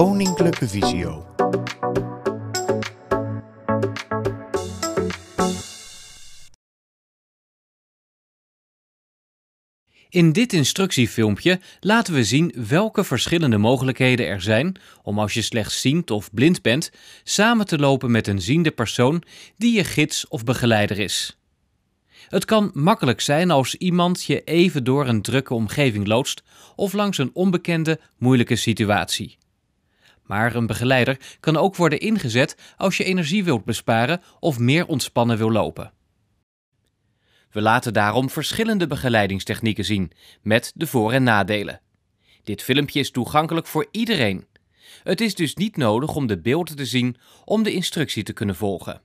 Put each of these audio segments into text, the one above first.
Koninklijke Visio. In dit instructiefilmpje laten we zien welke verschillende mogelijkheden er zijn om als je slechtziend of blind bent, samen te lopen met een ziende persoon die je gids of begeleider is. Het kan makkelijk zijn als iemand je even door een drukke omgeving loodst of langs een onbekende, moeilijke situatie. Maar een begeleider kan ook worden ingezet als je energie wilt besparen of meer ontspannen wil lopen. We laten daarom verschillende begeleidingstechnieken zien, met de voor- en nadelen. Dit filmpje is toegankelijk voor iedereen. Het is dus niet nodig om de beelden te zien om de instructie te kunnen volgen.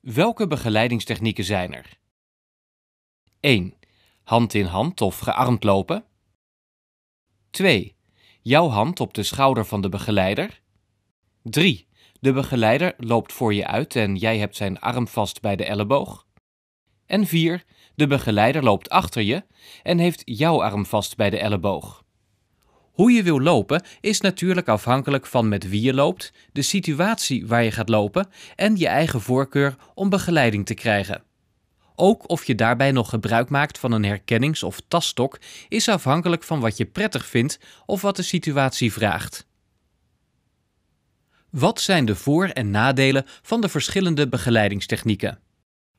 Welke begeleidingstechnieken zijn er? 1. Hand in hand of gearmd lopen. 2. Jouw hand op de schouder van de begeleider. 3. De begeleider loopt voor je uit en jij hebt zijn arm vast bij de elleboog. En 4. De begeleider loopt achter je en heeft jouw arm vast bij de elleboog. Hoe je wil lopen is natuurlijk afhankelijk van met wie je loopt, de situatie waar je gaat lopen en je eigen voorkeur om begeleiding te krijgen. Ook of je daarbij nog gebruik maakt van een herkennings- of taststok is afhankelijk van wat je prettig vindt of wat de situatie vraagt. Wat zijn de voor- en nadelen van de verschillende begeleidingstechnieken?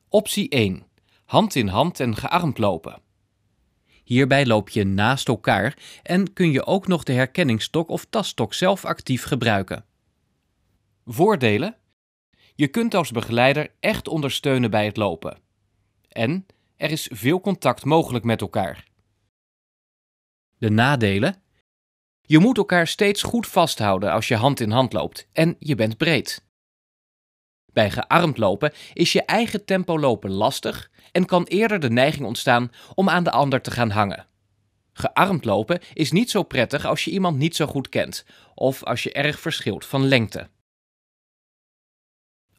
Optie 1. Hand in hand en gearmd lopen. Hierbij loop je naast elkaar en kun je ook nog de herkenningsstok of taststok zelf actief gebruiken. Voordelen? Je kunt als begeleider echt ondersteunen bij het lopen. En er is veel contact mogelijk met elkaar. De nadelen? Je moet elkaar steeds goed vasthouden als je hand in hand loopt en je bent breed. Bij gearmd lopen is je eigen tempo lopen lastig en kan eerder de neiging ontstaan om aan de ander te gaan hangen. Gearmd lopen is niet zo prettig als je iemand niet zo goed kent of als je erg verschilt van lengte.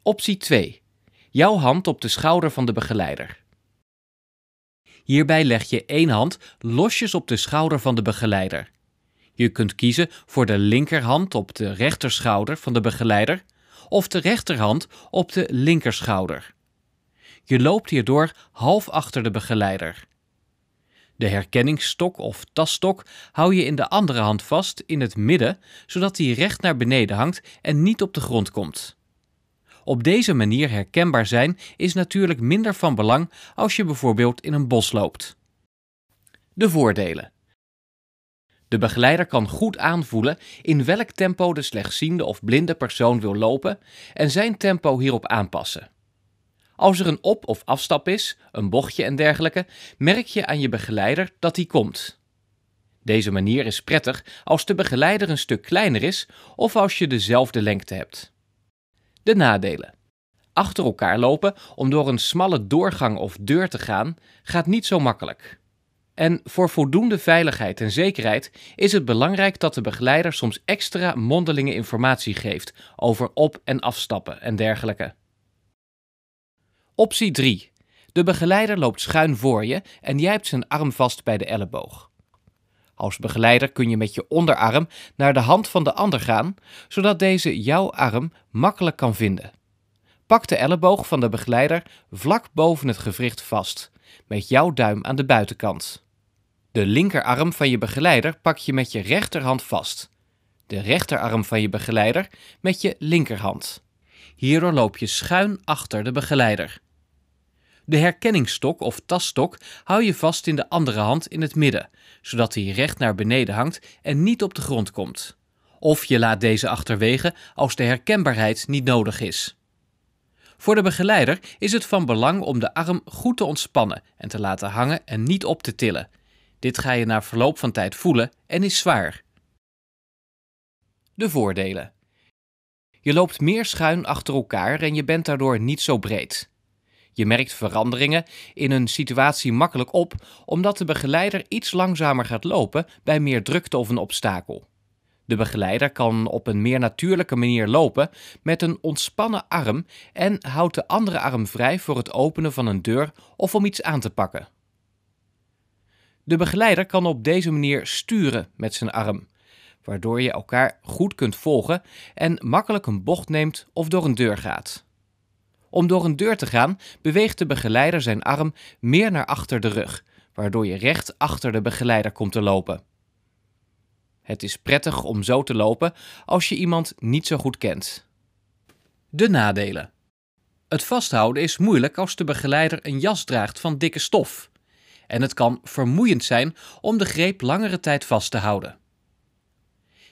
Optie 2. Jouw hand op de schouder van de begeleider. Hierbij leg je één hand losjes op de schouder van de begeleider. Je kunt kiezen voor de linkerhand op de rechterschouder van de begeleider of de rechterhand op de linkerschouder. Je loopt hierdoor half achter de begeleider. De herkenningsstok of tasstok hou je in de andere hand vast in het midden, zodat die recht naar beneden hangt en niet op de grond komt. Op deze manier herkenbaar zijn is natuurlijk minder van belang als je bijvoorbeeld in een bos loopt. De voordelen. De begeleider kan goed aanvoelen in welk tempo de slechtziende of blinde persoon wil lopen en zijn tempo hierop aanpassen. Als er een op- of afstap is, een bochtje en dergelijke, merk je aan je begeleider dat die komt. Deze manier is prettig als de begeleider een stuk kleiner is of als je dezelfde lengte hebt. De nadelen. Achter elkaar lopen om door een smalle doorgang of deur te gaan gaat niet zo makkelijk. En voor voldoende veiligheid en zekerheid is het belangrijk dat de begeleider soms extra mondelinge informatie geeft over op- en afstappen en dergelijke. Optie 3. De begeleider loopt schuin voor je en jij hebt zijn arm vast bij de elleboog. Als begeleider kun je met je onderarm naar de hand van de ander gaan, zodat deze jouw arm makkelijk kan vinden. Pak de elleboog van de begeleider vlak boven het gewricht vast, met jouw duim aan de buitenkant. De linkerarm van je begeleider pak je met je rechterhand vast. De rechterarm van je begeleider met je linkerhand. Hierdoor loop je schuin achter de begeleider. De herkenningsstok of tasstok hou je vast in de andere hand in het midden, zodat hij recht naar beneden hangt en niet op de grond komt. Of je laat deze achterwege als de herkenbaarheid niet nodig is. Voor de begeleider is het van belang om de arm goed te ontspannen en te laten hangen en niet op te tillen. Dit ga je na verloop van tijd voelen en is zwaar. De voordelen. Je loopt meer schuin achter elkaar en je bent daardoor niet zo breed. Je merkt veranderingen in een situatie makkelijk op, omdat de begeleider iets langzamer gaat lopen bij meer drukte of een obstakel. De begeleider kan op een meer natuurlijke manier lopen met een ontspannen arm en houdt de andere arm vrij voor het openen van een deur of om iets aan te pakken. De begeleider kan op deze manier sturen met zijn arm, waardoor je elkaar goed kunt volgen en makkelijk een bocht neemt of door een deur gaat. Om door een deur te gaan, beweegt de begeleider zijn arm meer naar achter de rug, waardoor je recht achter de begeleider komt te lopen. Het is prettig om zo te lopen als je iemand niet zo goed kent. De nadelen. Het vasthouden is moeilijk als de begeleider een jas draagt van dikke stof. En het kan vermoeiend zijn om de greep langere tijd vast te houden.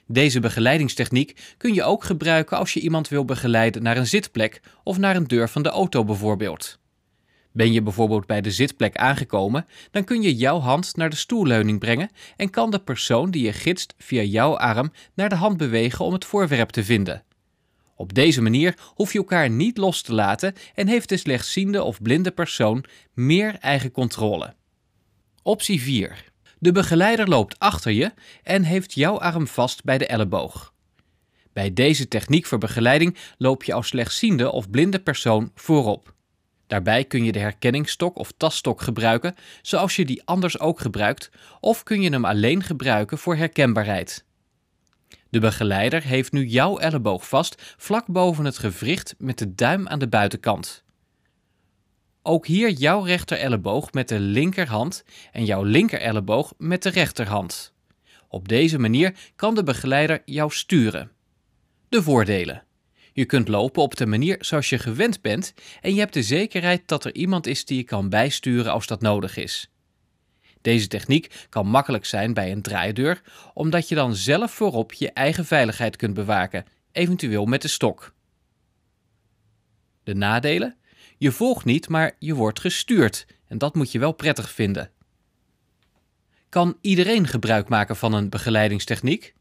Deze begeleidingstechniek kun je ook gebruiken als je iemand wil begeleiden naar een zitplek of naar een deur van de auto bijvoorbeeld. Ben je bijvoorbeeld bij de zitplek aangekomen, dan kun je jouw hand naar de stoelleuning brengen en kan de persoon die je gidst via jouw arm naar de hand bewegen om het voorwerp te vinden. Op deze manier hoef je elkaar niet los te laten en heeft de slechtziende of blinde persoon meer eigen controle. Optie 4. De begeleider loopt achter je en heeft jouw arm vast bij de elleboog. Bij deze techniek voor begeleiding loop je als slechtziende of blinde persoon voorop. Daarbij kun je de herkenningsstok of taststok gebruiken, zoals je die anders ook gebruikt, of kun je hem alleen gebruiken voor herkenbaarheid. De begeleider heeft nu jouw elleboog vast vlak boven het gewricht met de duim aan de buitenkant. Ook hier jouw rechter elleboog met de linkerhand en jouw linker elleboog met de rechterhand. Op deze manier kan de begeleider jou sturen. De voordelen. Je kunt lopen op de manier zoals je gewend bent en je hebt de zekerheid dat er iemand is die je kan bijsturen als dat nodig is. Deze techniek kan makkelijk zijn bij een draaideur, omdat je dan zelf voorop je eigen veiligheid kunt bewaken, eventueel met de stok. De nadelen? Je volgt niet, maar je wordt gestuurd en dat moet je wel prettig vinden. Kan iedereen gebruik maken van een begeleidingstechniek?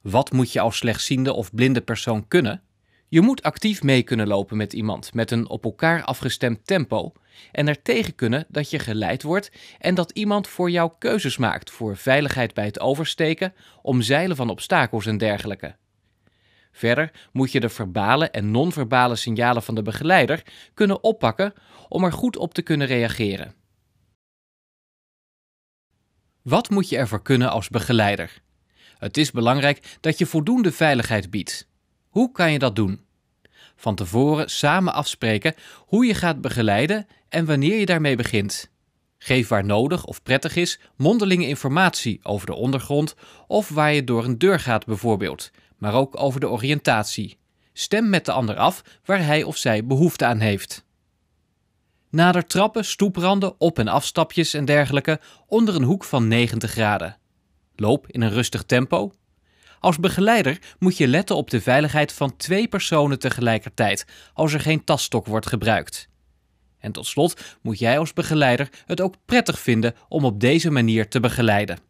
Wat moet je als slechtziende of blinde persoon kunnen? Je moet actief mee kunnen lopen met iemand met een op elkaar afgestemd tempo en er tegen kunnen dat je geleid wordt en dat iemand voor jou keuzes maakt voor veiligheid bij het oversteken, omzeilen van obstakels en dergelijke. Verder moet je de verbale en non-verbale signalen van de begeleider kunnen oppakken om er goed op te kunnen reageren. Wat moet je ervoor kunnen als begeleider? Het is belangrijk dat je voldoende veiligheid biedt. Hoe kan je dat doen? Van tevoren samen afspreken hoe je gaat begeleiden en wanneer je daarmee begint. Geef waar nodig of prettig is mondelinge informatie over de ondergrond of waar je door een deur gaat bijvoorbeeld, maar ook over de oriëntatie. Stem met de ander af waar hij of zij behoefte aan heeft. Nader trappen, stoepranden, op- en afstapjes en dergelijke onder een hoek van 90 graden. Loop in een rustig tempo. Als begeleider moet je letten op de veiligheid van twee personen tegelijkertijd als er geen tasstok wordt gebruikt. En tot slot moet jij als begeleider het ook prettig vinden om op deze manier te begeleiden.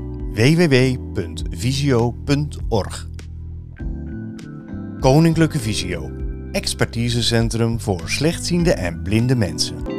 www.visio.org. Koninklijke Visio, expertisecentrum voor slechtziende en blinde mensen.